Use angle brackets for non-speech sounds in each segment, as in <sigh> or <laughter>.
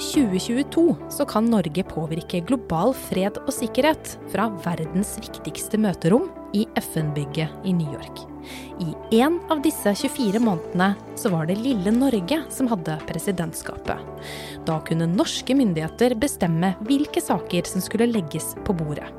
2022 så kan Norge påvirke global fred og sikkerhet fra verdens viktigste møterom i FN-bygget i New York. I én av disse 24 månedene så var det lille Norge som hadde presidentskapet. Da kunne norske myndigheter bestemme hvilke saker som skulle legges på bordet.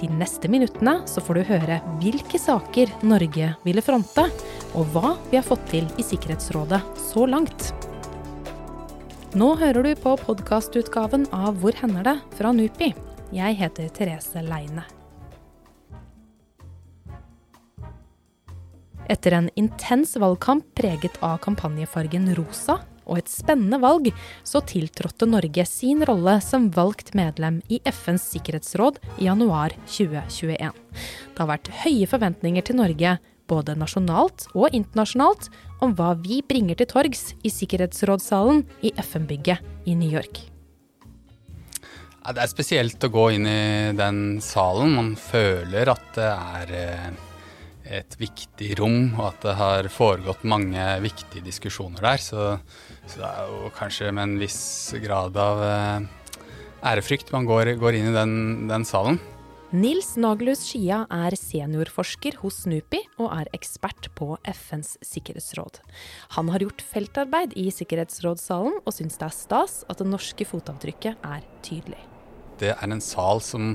De neste minuttene så får du høre hvilke saker Norge ville fronte, og hva vi har fått til i Sikkerhetsrådet så langt. Nå hører du på podkastutgaven av Hvor hender det? fra NUPI. Jeg heter Therese Leine. Etter en intens valgkamp preget av kampanjefargen rosa og et spennende valg, så tiltrådte Norge sin rolle som valgt medlem i FNs sikkerhetsråd i januar 2021. Det har vært høye forventninger til Norge, både nasjonalt og internasjonalt, om hva vi bringer til torgs i Sikkerhetsrådssalen i FN-bygget i New York. Det er spesielt å gå inn i den salen. Man føler at det er eh, et viktig rom, og at det har foregått mange viktige diskusjoner der. Så, så det er jo kanskje med en viss grad av eh, ærefrykt man går, går inn i den, den salen. Nils Nagelhus Skia er seniorforsker hos NUPI og er ekspert på FNs sikkerhetsråd. Han har gjort feltarbeid i Sikkerhetsrådssalen og syns det er stas at det norske fotavtrykket er tydelig. Det er en sal som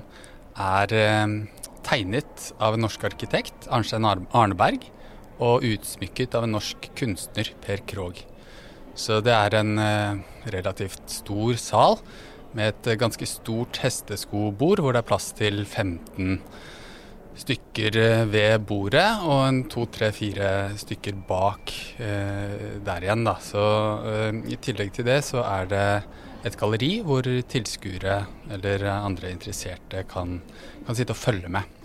er eh, tegnet av en norsk arkitekt, Arnstein Arneberg, og utsmykket av en norsk kunstner, Per Krogh. Så det er en eh, relativt stor sal med et ganske stort hesteskobord hvor det er plass til 15 stykker eh, ved bordet, og en to, tre, fire stykker bak eh, der igjen. Da. Så eh, I tillegg til det så er det et galleri hvor tilskuere eller andre interesserte kan, kan sitte og følge med.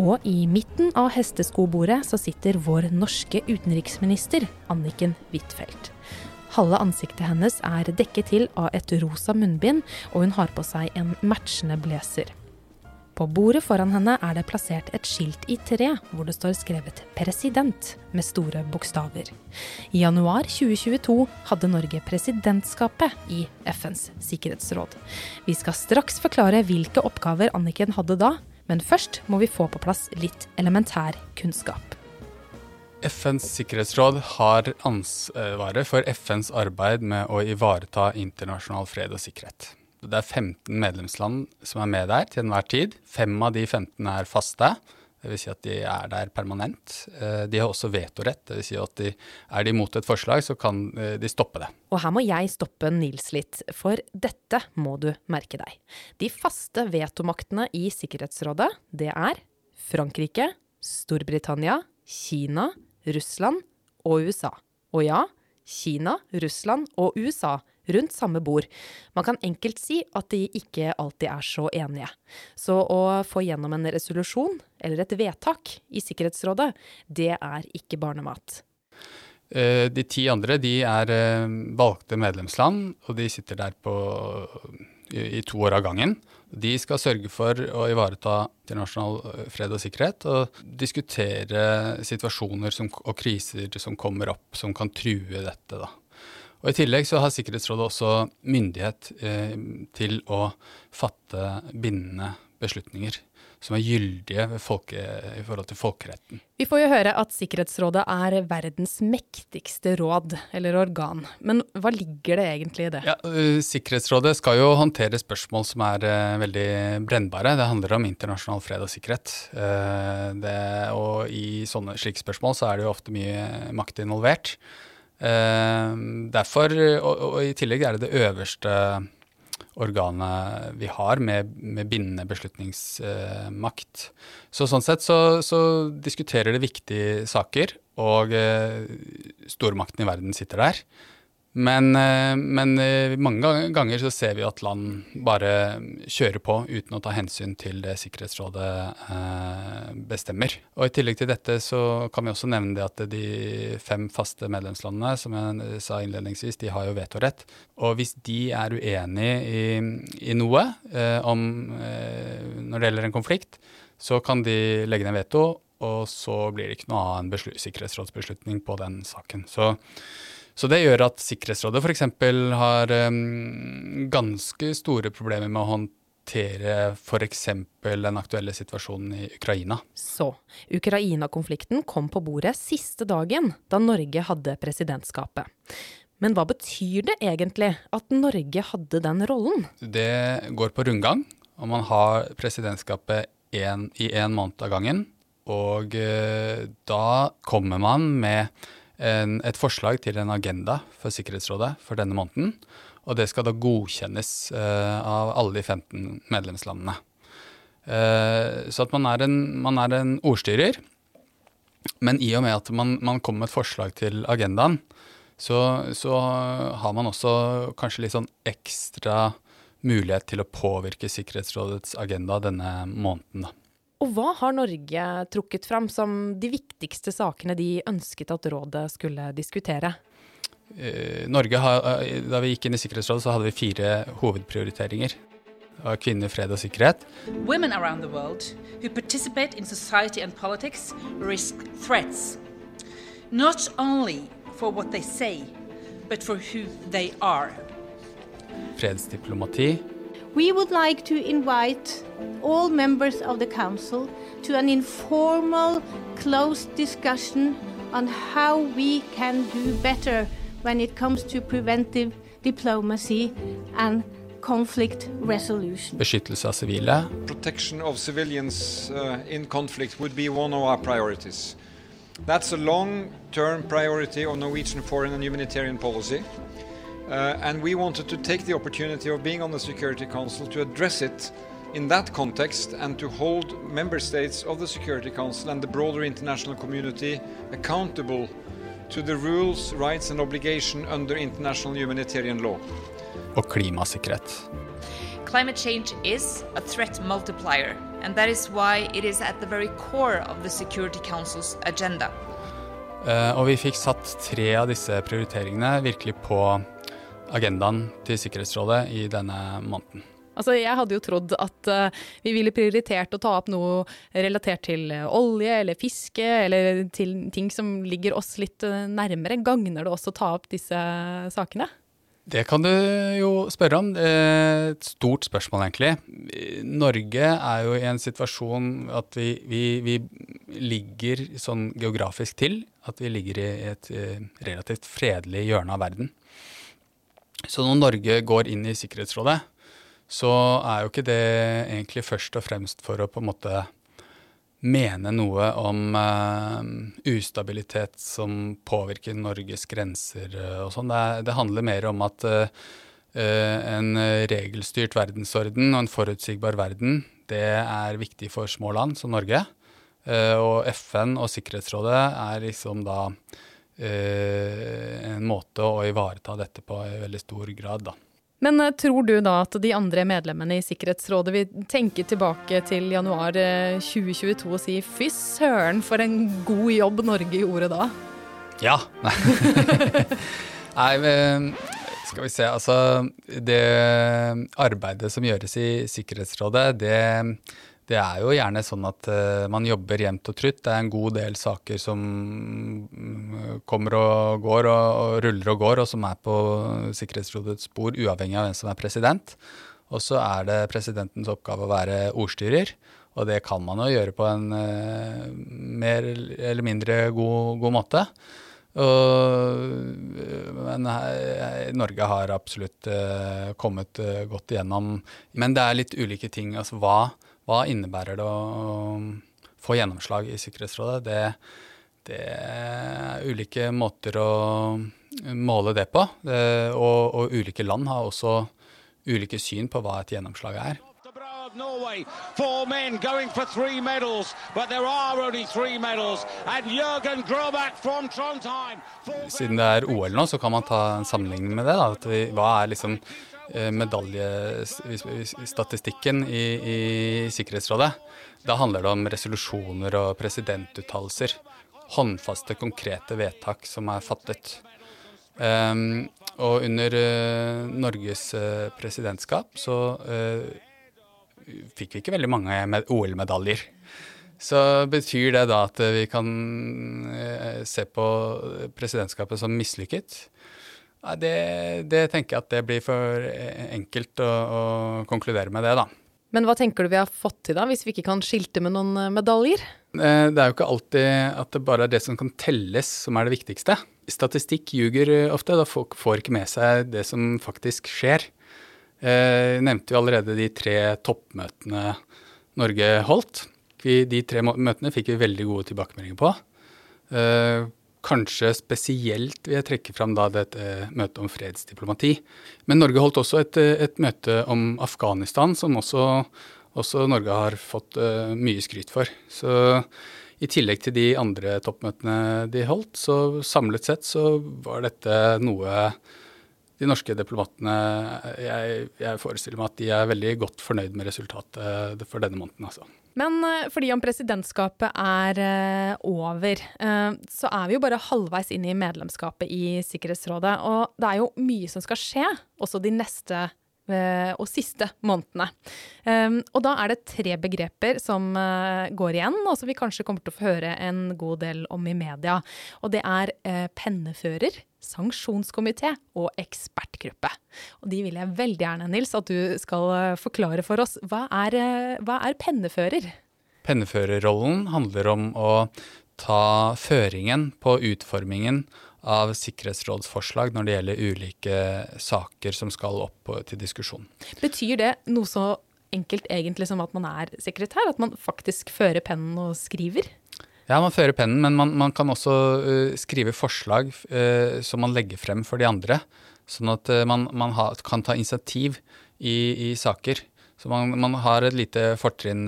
Og i midten av hesteskobordet så sitter vår norske utenriksminister Anniken Huitfeldt. Halve ansiktet hennes er dekket til av et rosa munnbind, og hun har på seg en matchende blazer. På bordet foran henne er det plassert et skilt i tre hvor det står skrevet 'president' med store bokstaver. I januar 2022 hadde Norge presidentskapet i FNs sikkerhetsråd. Vi skal straks forklare hvilke oppgaver Anniken hadde da, men først må vi få på plass litt elementær kunnskap. FNs sikkerhetsråd har ansvaret for FNs arbeid med å ivareta internasjonal fred og sikkerhet. Det er 15 medlemsland som er med der til enhver tid. Fem av de 15 er faste, dvs. Si at de er der permanent. Eh, de har også vetorett, dvs. Si at de, er de imot et forslag, så kan eh, de stoppe det. Og her må jeg stoppe Nils litt, for dette må du merke deg. De faste vetomaktene i Sikkerhetsrådet, det er Frankrike, Storbritannia, Kina, Russland og USA. Og ja, Kina, Russland og USA rundt samme bord. Man kan enkelt si at de ikke alltid er så enige. Så å få gjennom en resolusjon, eller et vedtak, i Sikkerhetsrådet, det er ikke barnemat. Eh, de ti andre de er eh, valgte medlemsland, og de sitter der på, i to år av gangen. De skal sørge for å ivareta internasjonal eh, fred og sikkerhet og diskutere situasjoner som, og kriser som kommer opp, som kan true dette. Da. Og I tillegg så har Sikkerhetsrådet også myndighet eh, til å fatte bindende beslutninger som er gyldige folke, i forhold til folkeretten. Vi får jo høre at Sikkerhetsrådet er verdens mektigste råd, eller organ. Men hva ligger det egentlig i det? Ja, uh, Sikkerhetsrådet skal jo håndtere spørsmål som er uh, veldig brennbare. Det handler om internasjonal fred og sikkerhet. Uh, det, og i sånne slike spørsmål så er det jo ofte mye makt involvert. derfor, og, og, i tillegg er det det øverste organet vi har med, med bindende beslutningsmakt. Så sånn sett så, så, diskuterer det viktige saker, og eh, stormakten i verden sitter der. Men, eh, men, eh, mange ganger så ser vi at land bare kjører på uten å ta hensyn til det Sikkerhetsrådet eh, bestemmer. Og I tillegg til dette så kan vi også nevne det at de fem faste medlemslandene, som jeg sa innledningsvis, de har jo vetorett. Og hvis de er uenig i, i noe om, når det gjelder en konflikt, så kan de legge ned veto, og så blir det ikke noe annen sikkerhetsrådsbeslutning på den saken. Så Så det gjør at Sikkerhetsrådet f.eks. har um, ganske store problemer med å håndtere f.eks. den aktuelle situasjonen i Ukraina. Så Ukraina-konflikten kom på bordet siste dagen da Norge hadde presidentskapet. Men hva betyr det egentlig at Norge hadde den rollen? Det går på rundgang, og man har presidentskapet en, i én måned av gangen. Og eh, da kommer man med en, et forslag til en agenda for Sikkerhetsrådet for denne måneden. Og det skal da godkjennes eh, av alle de 15 medlemslandene. Eh, så at man er, en, man er, en, ordstyrer. Men i og med at man, man kommer med et forslag til agendaen, så, så, har man også kanskje litt sånn ekstra mulighet til å påvirke Sikkerhetsrådets agenda denne måneden. Da. Og hva har Norge trukket fram som de viktigste sakene de ønsket at rådet skulle diskutere? Eh, Norge har, eh, Da vi gikk inn i Sikkerhetsrådet, så hadde vi fire hovedprioriteringer. Av kvinner, fred og sikkerhet. Women around the world who participate in society and politics risk threats. Not only for what they say, but for who they are. Fredsdiplomati. We would like to invite all members of the Council to an informal, closed discussion on how we can do better when it comes to preventive diplomacy and conflict resolution. Beskyttelse av sivile. Protection of civilians uh, in conflict would be one of our priorities. That's a long-term priority of Norwegian foreign and humanitarian policy. Uh, and we wanted to take the opportunity of being on the Security Council to address it in that context and to hold member states of the Security Council and the broader international community accountable to the rules, rights and obligation under international humanitarian law. Og klimasikkerhet. Climate change is a threat multiplier, and that is why it is at the very core of the Security Council's agenda. Uh, og vi fikk satt tre av disse prioriteringene virkelig på agendaen til Sikkerhetsrådet i denne måneden. Altså, jeg hadde jo trodd at uh, vi ville prioritert å ta opp noe relatert til uh, olje eller fiske, eller til ting som ligger oss litt uh, nærmere. Gagner det oss å ta opp disse sakene? Det kan du jo spørre om. Et stort spørsmål, egentlig. Norge er jo i en situasjon at vi, vi, vi ligger sånn geografisk til at vi ligger i et relativt fredelig hjørne av verden. Så når Norge går inn i Sikkerhetsrådet, så er jo ikke det egentlig først og fremst for å på en måte mene noe om uh, ustabilitet som påvirker Norges grenser uh, og sånn. Det, det, handler mer om at uh, en regelstyrt verdensorden og en forutsigbar verden, det er viktig for små land som Norge. og FN og Sikkerhetsrådet er liksom da en måte å ivareta dette på i veldig stor grad, da. Men uh, tror du da at de andre medlemmene i Sikkerhetsrådet vil tenke tilbake til januar 2022 uh, og si fy søren for en god jobb Norge gjorde da? Ja. <laughs> Nei, skal vi se. Altså, det arbeidet som gjøres i Sikkerhetsrådet, det det er jo gjerne sånn at uh, man jobber jevnt og trutt. Det er en god del saker som mm, kommer og går og, og, ruller og går, og som er på Sikkerhetsrådets spor, uavhengig av hvem som er president. Og så er det presidentens oppgave å være ordstyrer, og det kan man jo gjøre på en uh, mer eller mindre god, god måte. Og, men her, Norge har absolutt uh, kommet godt igjennom. Men det er litt ulike ting. Altså hva hva innebærer det å få gjennomslag i Sikkerhetsrådet? Det, det er ulike måter å måle det på. Og, og ulike land har også ulike syn på hva et gjennomslag er. Norway, four men going for three medals, but there are only three medals. And Jørgen Grobak from Trondheim. Siden det er OL nå, så kan man ta en sammenligning med det. Da. Vi, hva er liksom Eh, medaljestatistikken i, i Sikkerhetsrådet. Da handler det om resolusjoner og presidentuttalelser. Håndfaste, konkrete vedtak som er fattet. Um, og under uh, Norges uh, presidentskap så uh, fikk vi ikke veldig mange OL-medaljer. Så betyr det da at vi kan eh, se på presidentskapet som mislykket? Ja, det, det, tenker jeg at det blir for enkelt å, å, konkludere med det, da. Men hva tenker du vi har fått til da, hvis vi ikke kan skilte med noen eh, medaljer? Eh, det er jo ikke alltid at det bare er det som kan telles som er det viktigste. Statistikk ljuger ofte, da folk får ikke med seg det som faktisk skjer. Jeg nevnte jo allerede de tre toppmøtene Norge holdt. De tre møtene fikk vi veldig gode tilbakemeldinger på. Kanskje spesielt vil jeg trekke fram da dette eh, møtet om fredsdiplomati. Men Norge holdt også et, eh, et møte om Afghanistan, som også, også Norge har fått uh, mye skryt for. Så i tillegg til de andre toppmøtene de holdt, så samlet sett så var dette noe de norske diplomatene jeg, jeg forestiller meg at de er veldig godt fornøyd med resultatet for denne måneden, altså. Men eh, fordi om presidentskapet er eh, over, eh, så er vi jo bare halvveis inn i medlemskapet i Sikkerhetsrådet. Og det er jo mye som skal skje, også de neste og siste månedene. Og da er det tre begreper som går igjen, og som vi kanskje kommer til å få høre en god del om i media. Og det er pennefører, sanksjonskomité og ekspertgruppe. Og de vil jeg veldig gjerne, Nils, at du skal eh, forklare for oss. Hva er, eh, hva er pennefører? Penneførerrollen handler om å ta føringen på utformingen av sikkerhetsrådsforslag når det gjelder ulike saker som skal opp til diskusjon. Betyr det noe så enkelt egentlig som at man er sekretær? At man faktisk fører pennen og skriver? Ja, man fører pennen, men man, man kan også uh, skrive forslag uh, som man legger frem for de andre. Sånn at uh, man, man ha, kan ta initiativ i, i saker. Så man, man, har et lite fortrinn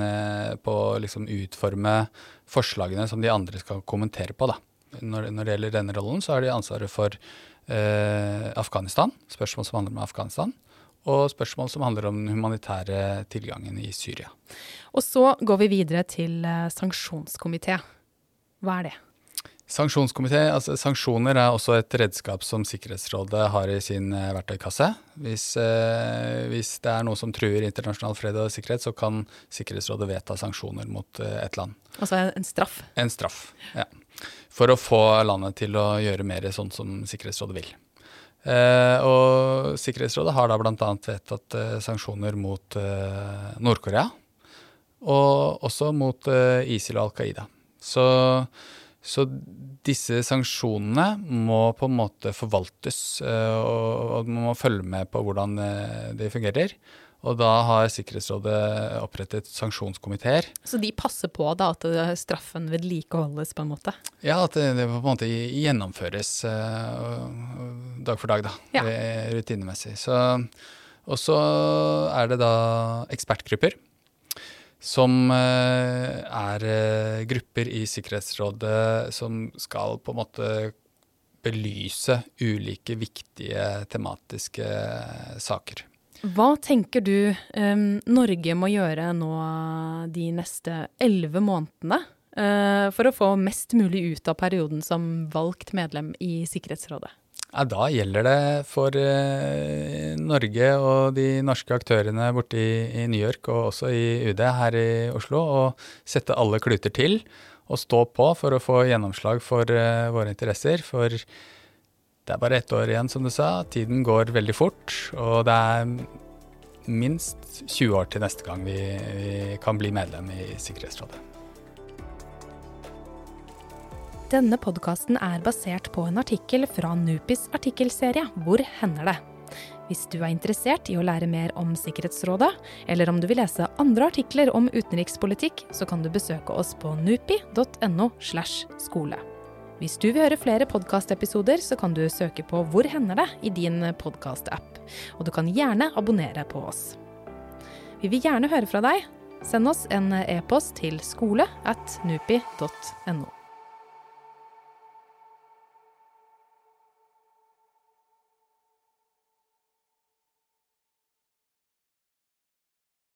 på å liksom, utforme forslagene som de andre skal kommentere på. Da. Når, når det gjelder denne rollen, så har de ansvaret for Afghanistan, spørsmål som handler om Afghanistan og spørsmål som handler om den humanitære tilgangen i Syria. Og så går vi videre til sanksjonskomité. Hva er det? Sanksjonskomité, altså Sanksjoner er også et redskap som Sikkerhetsrådet har i sin eh, verktøykasse. Hvis, eh, hvis, det er noe som truer internasjonal fred og sikkerhet, så kan Sikkerhetsrådet vedta sanksjoner mot eh, et land. Altså en straff? En straff, ja. For å få landet til å gjøre mer sånn som Sikkerhetsrådet vil. Eh, og Sikkerhetsrådet har da bl.a. vedtatt eh, sanksjoner mot eh, Nord-Korea. Og også mot ISIL og Al Qaida. Så, så, disse sanksjonene må på en måte forvaltes, eh, og, og man må følge med på hvordan eh, de fungerer. Og da har Sikkerhetsrådet opprettet sanksjonskomiteer. Så de passer på da at straffen vedlikeholdes, på en måte? Ja, at det, det på en måte gjennomføres uh, dag for dag, da. Ja. Rutinemessig. Og så er det da ekspertgrupper som eh, er eh, grupper i Sikkerhetsrådet som skal på en måte belyse ulike viktige tematiske saker. Hva tenker du um, Norge må gjøre nå de neste elleve månedene uh, for å få mest mulig ut av perioden som valgt medlem i Sikkerhetsrådet? Ja, da gjelder det for uh, Norge og de norske aktørene borte i, i, New York og også i UD her i Oslo å sette alle kluter til og stå på for å få gjennomslag for uh, våre interesser. For det er bare ett år igjen, som du sa. Tiden går veldig fort. Og det er minst 20 år til neste gang vi, vi kan bli medlem i Sikkerhetsrådet. Denne podkasten er basert på en artikkel fra Nupis artikkelserie Hvor hender det? Hvis du er interessert i å lære mer om Sikkerhetsrådet, eller om du vil lese andre artikler om utenrikspolitikk, så kan du besøke oss på nupi.no. slash skole. Hvis du vil høre flere podkastepisoder, så kan du søke på Hvor hender det i din podkast-app. Og du kan gjerne abonnere på oss. Vi vil gjerne høre fra deg. Send oss en e-post til skole at nupi.no.